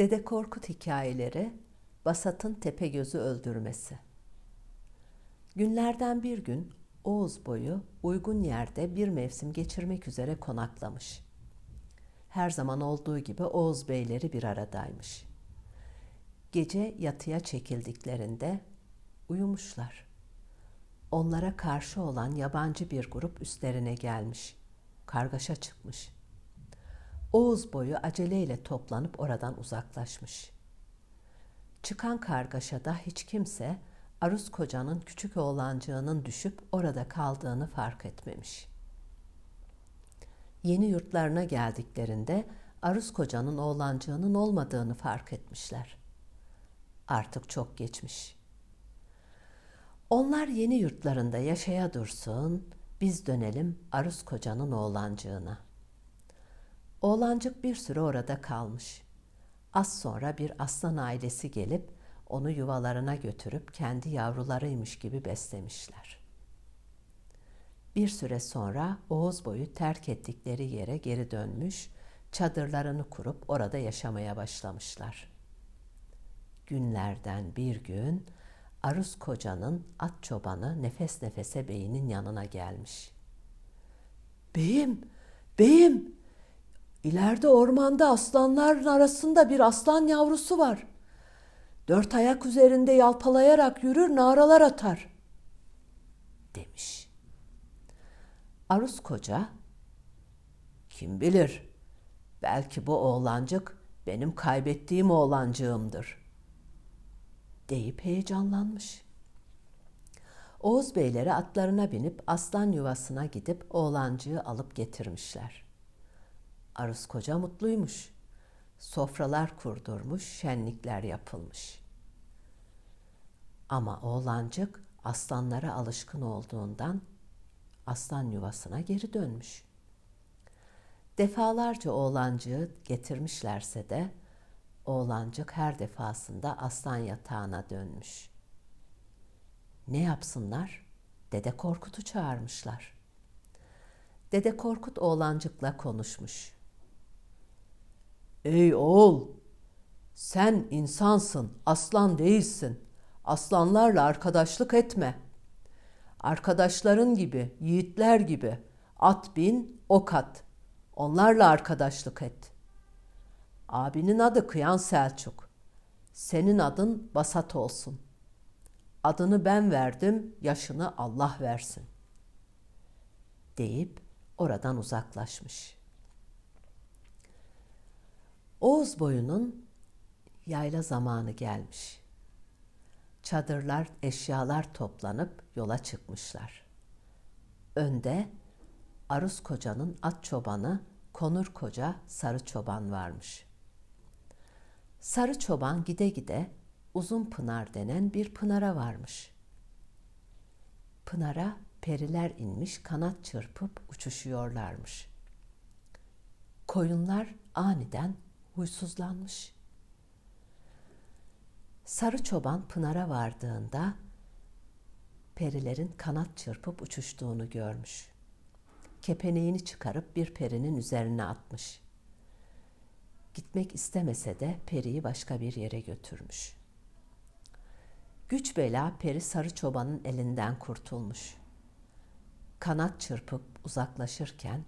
Dede Korkut hikayeleri Basat'ın Tepegöz'ü öldürmesi. Günlerden bir gün Oğuz boyu uygun yerde bir mevsim geçirmek üzere konaklamış. Her zaman olduğu gibi Oğuz beyleri bir aradaymış. Gece yatıya çekildiklerinde uyumuşlar. Onlara karşı olan yabancı bir grup üstlerine gelmiş. Kargaşa çıkmış.'' Oğuz boyu aceleyle toplanıp oradan uzaklaşmış. Çıkan kargaşada hiç kimse Aruz kocanın küçük oğlancığının düşüp orada kaldığını fark etmemiş. Yeni yurtlarına geldiklerinde Aruz kocanın oğlancığının olmadığını fark etmişler. Artık çok geçmiş. Onlar yeni yurtlarında yaşaya dursun, biz dönelim Aruz kocanın oğlancığına.'' Oğlancık bir süre orada kalmış. Az sonra bir aslan ailesi gelip onu yuvalarına götürüp kendi yavrularıymış gibi beslemişler. Bir süre sonra Oğuz boyu terk ettikleri yere geri dönmüş, çadırlarını kurup orada yaşamaya başlamışlar. Günlerden bir gün Aruz kocanın at çobanı nefes nefese beyinin yanına gelmiş. Beyim, beyim İleride ormanda aslanların arasında bir aslan yavrusu var. Dört ayak üzerinde yalpalayarak yürür, naralar atar. Demiş. Arus koca, kim bilir, belki bu oğlancık benim kaybettiğim oğlancığımdır. Deyip heyecanlanmış. Oğuz beyleri atlarına binip aslan yuvasına gidip oğlancığı alıp getirmişler.'' Arız koca mutluymuş. Sofralar kurdurmuş, şenlikler yapılmış. Ama oğlancık aslanlara alışkın olduğundan aslan yuvasına geri dönmüş. Defalarca oğlancığı getirmişlerse de oğlancık her defasında aslan yatağına dönmüş. Ne yapsınlar? Dede Korkut'u çağırmışlar. Dede Korkut oğlancıkla konuşmuş. Ey oğul! Sen insansın, aslan değilsin. Aslanlarla arkadaşlık etme. Arkadaşların gibi, yiğitler gibi at bin, ok at. Onlarla arkadaşlık et. Abinin adı Kıyan Selçuk. Senin adın Basat olsun. Adını ben verdim, yaşını Allah versin. Deyip oradan uzaklaşmış.'' Oğuz boyunun yayla zamanı gelmiş. Çadırlar, eşyalar toplanıp yola çıkmışlar. Önde Arus Koca'nın at çobanı Konur Koca Sarı Çoban varmış. Sarı Çoban gide gide Uzun Pınar denen bir pınara varmış. Pınara periler inmiş kanat çırpıp uçuşuyorlarmış. Koyunlar aniden huysuzlanmış. Sarı çoban Pınar'a vardığında perilerin kanat çırpıp uçuştuğunu görmüş. Kepeneğini çıkarıp bir perinin üzerine atmış. Gitmek istemese de periyi başka bir yere götürmüş. Güç bela peri sarı çobanın elinden kurtulmuş. Kanat çırpıp uzaklaşırken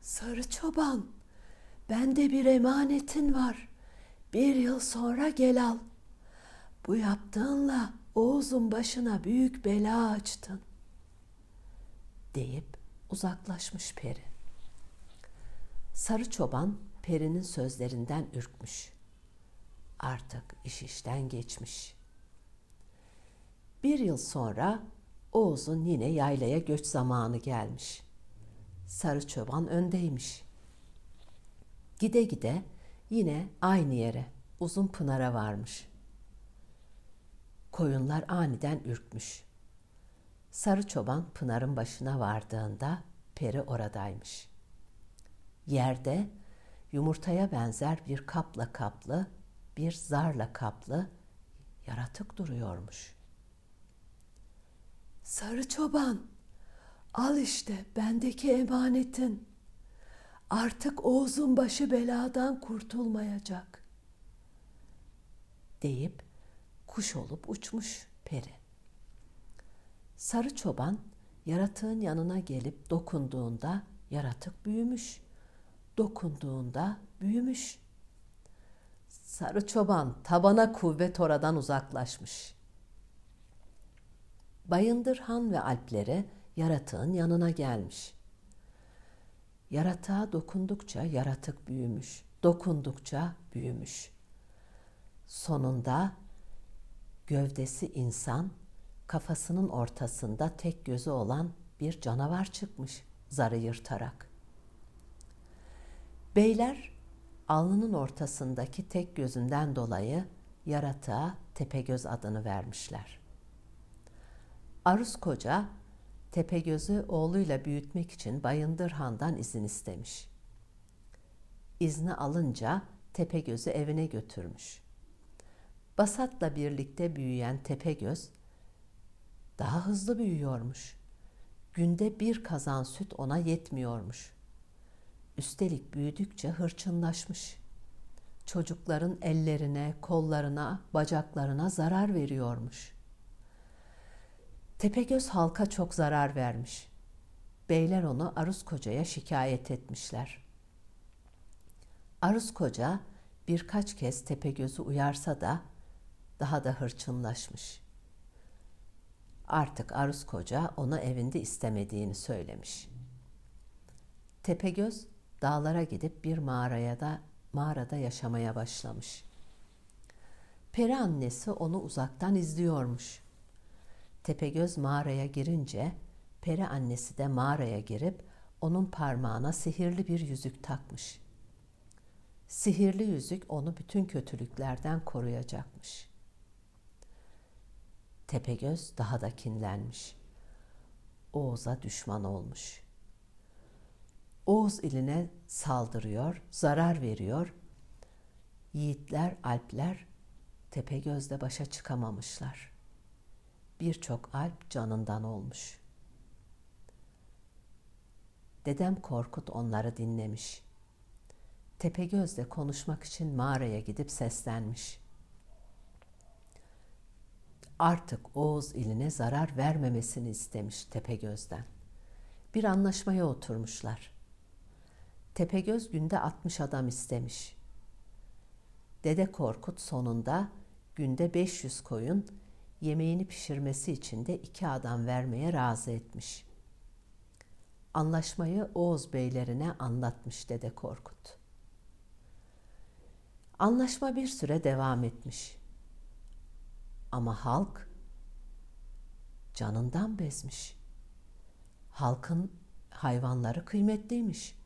Sarı çoban Bende bir emanetin var. Bir yıl sonra gel al. Bu yaptığınla Oğuz'un başına büyük bela açtın. Deyip uzaklaşmış peri. Sarı çoban perinin sözlerinden ürkmüş. Artık iş işten geçmiş. Bir yıl sonra Oğuz'un yine yaylaya göç zamanı gelmiş. Sarı çoban öndeymiş.'' Gide gide yine aynı yere, uzun pınara varmış. Koyunlar aniden ürkmüş. Sarı çoban pınarın başına vardığında peri oradaymış. Yerde yumurtaya benzer bir kapla kaplı, bir zarla kaplı yaratık duruyormuş. Sarı çoban, al işte bendeki emanetin. Artık Oğuz'un başı beladan kurtulmayacak. Deyip kuş olup uçmuş peri. Sarı çoban yaratığın yanına gelip dokunduğunda yaratık büyümüş. Dokunduğunda büyümüş. Sarı çoban tabana kuvvet oradan uzaklaşmış. Bayındırhan ve Alplere yaratığın yanına gelmiş. Yaratığa dokundukça yaratık büyümüş. Dokundukça büyümüş. Sonunda gövdesi insan, kafasının ortasında tek gözü olan bir canavar çıkmış zarı yırtarak. Beyler alnının ortasındaki tek gözünden dolayı yaratığa Tepegöz adını vermişler. Arus Koca Tepegöz'ü oğluyla büyütmek için Bayındır Han'dan izin istemiş. İzni alınca Tepegöz'ü evine götürmüş. Basat'la birlikte büyüyen Tepegöz daha hızlı büyüyormuş. Günde bir kazan süt ona yetmiyormuş. Üstelik büyüdükçe hırçınlaşmış. Çocukların ellerine, kollarına, bacaklarına zarar veriyormuş. Tepegöz halka çok zarar vermiş. Beyler onu Arus Koca'ya şikayet etmişler. Arus Koca birkaç kez Tepegöz'ü uyarsa da daha da hırçınlaşmış. Artık Arus Koca onu evinde istemediğini söylemiş. Tepegöz dağlara gidip bir mağaraya da mağarada yaşamaya başlamış. Peri annesi onu uzaktan izliyormuş. Tepegöz mağaraya girince peri annesi de mağaraya girip onun parmağına sihirli bir yüzük takmış. Sihirli yüzük onu bütün kötülüklerden koruyacakmış. Tepegöz daha da kinlenmiş. Oğuz'a düşman olmuş. Oğuz iline saldırıyor, zarar veriyor. Yiğitler, alpler Tepegöz'le başa çıkamamışlar. Birçok alp canından olmuş. Dedem Korkut onları dinlemiş. Tepegöz'le konuşmak için mağaraya gidip seslenmiş artık Oğuz iline zarar vermemesini istemiş Tepegöz'den. Bir anlaşmaya oturmuşlar. Tepegöz günde 60 adam istemiş. Dede Korkut sonunda günde 500 koyun yemeğini pişirmesi için de iki adam vermeye razı etmiş. Anlaşmayı Oğuz beylerine anlatmış Dede Korkut. Anlaşma bir süre devam etmiş. Ama halk canından bezmiş. Halkın hayvanları kıymetliymiş.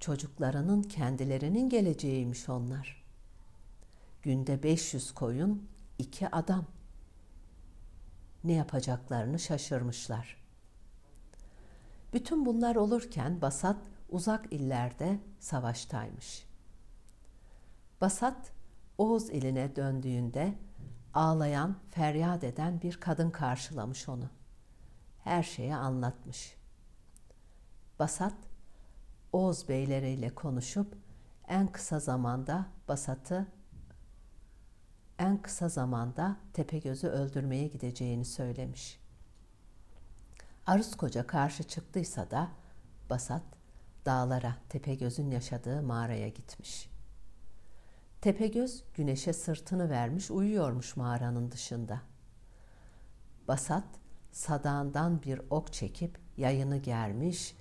Çocuklarının kendilerinin geleceğiymiş onlar. Günde 500 koyun, iki adam. Ne yapacaklarını şaşırmışlar. Bütün bunlar olurken Basat uzak illerde savaştaymış. Basat Oğuz iline döndüğünde ağlayan, feryat eden bir kadın karşılamış onu. Her şeyi anlatmış. Basat, Oğuz beyleriyle konuşup en kısa zamanda Basat'ı en kısa zamanda Tepegöz'ü öldürmeye gideceğini söylemiş. Arus Koca karşı çıktıysa da Basat dağlara Tepegöz'ün yaşadığı mağaraya gitmiş.'' Tepegöz güneşe sırtını vermiş uyuyormuş mağaranın dışında. Basat sadağından bir ok çekip yayını germiş,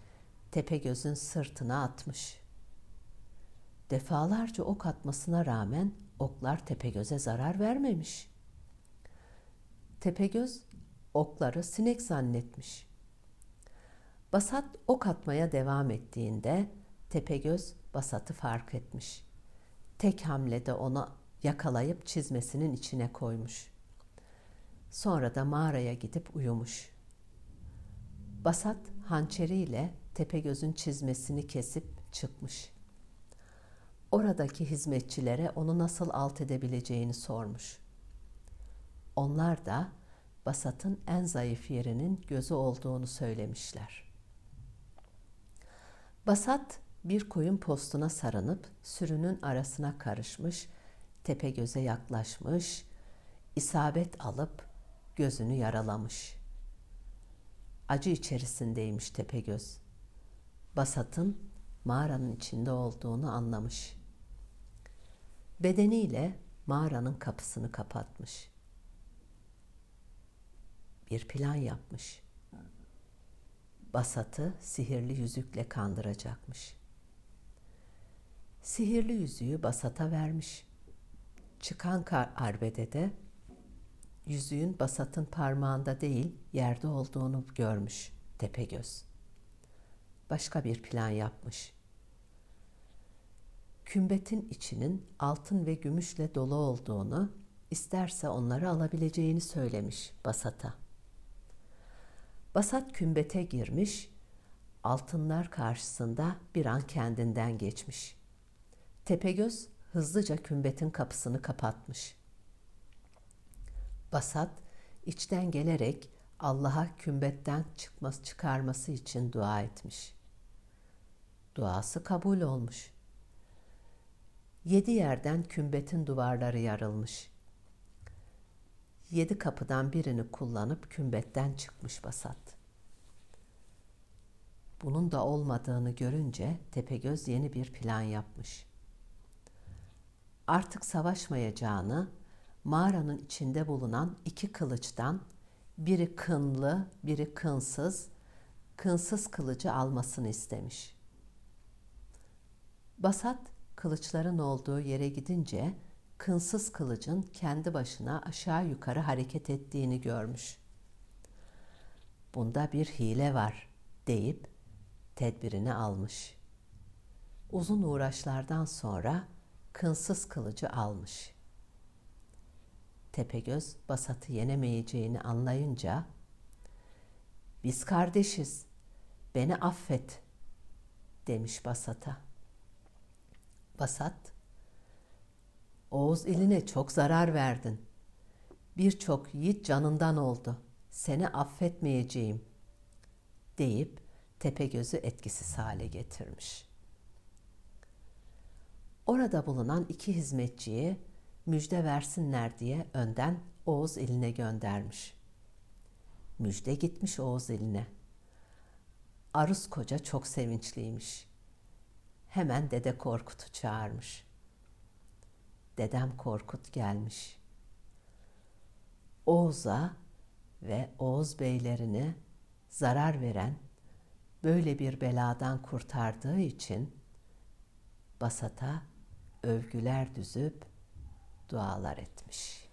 Tepegöz'ün sırtına atmış. Defalarca ok atmasına rağmen oklar Tepegöz'e zarar vermemiş. Tepegöz okları sinek zannetmiş. Basat ok atmaya devam ettiğinde Tepegöz Basat'ı fark etmiş tek hamlede onu yakalayıp çizmesinin içine koymuş. Sonra da mağaraya gidip uyumuş. Basat hançeriyle Tepegöz'ün çizmesini kesip çıkmış. Oradaki hizmetçilere onu nasıl alt edebileceğini sormuş. Onlar da Basat'ın en zayıf yerinin gözü olduğunu söylemişler. Basat bir koyun postuna sarınıp sürünün arasına karışmış, tepe göze yaklaşmış, isabet alıp gözünü yaralamış. Acı içerisindeymiş Tepegöz. Basat'ın mağaranın içinde olduğunu anlamış. Bedeniyle mağaranın kapısını kapatmış. Bir plan yapmış. Basat'ı sihirli yüzükle kandıracakmış. Sihirli yüzüğü Basat'a vermiş. Çıkan arbedede yüzüğün Basat'ın parmağında değil yerde olduğunu görmüş Tepegöz. Başka bir plan yapmış. Kümbetin içinin altın ve gümüşle dolu olduğunu, isterse onları alabileceğini söylemiş Basat'a. Basat kümbete girmiş, altınlar karşısında bir an kendinden geçmiş. Tepegöz hızlıca kümbetin kapısını kapatmış. Basat içten gelerek Allah'a kümbetten çıkması çıkarması için dua etmiş. Duası kabul olmuş. Yedi yerden kümbetin duvarları yarılmış. Yedi kapıdan birini kullanıp kümbetten çıkmış Basat. Bunun da olmadığını görünce Tepegöz yeni bir plan yapmış. Artık savaşmayacağını, mağaranın içinde bulunan iki kılıçtan biri kınlı, biri kınsız, kınsız kılıcı almasını istemiş. Basat kılıçların olduğu yere gidince kınsız kılıcın kendi başına aşağı yukarı hareket ettiğini görmüş. Bunda bir hile var deyip tedbirini almış. Uzun uğraşlardan sonra kınsız kılıcı almış. Tepegöz Basat'ı yenemeyeceğini anlayınca "Biz kardeşiz. Beni affet." demiş Basat'a. Basat, Oğuz iline çok zarar verdin. Birçok yiğit canından oldu. Seni affetmeyeceğim deyip Tepegöz'ü etkisiz hale getirmiş. Orada bulunan iki hizmetçiyi müjde versinler diye önden Oğuz iline göndermiş. Müjde gitmiş Oğuz iline. Arus koca çok sevinçliymiş. Hemen Dede Korkut'u çağırmış. Dedem Korkut gelmiş. Oğuz'a ve Oğuz beylerini zarar veren böyle bir beladan kurtardığı için Basat'a övgüler düzüp dualar etmiş.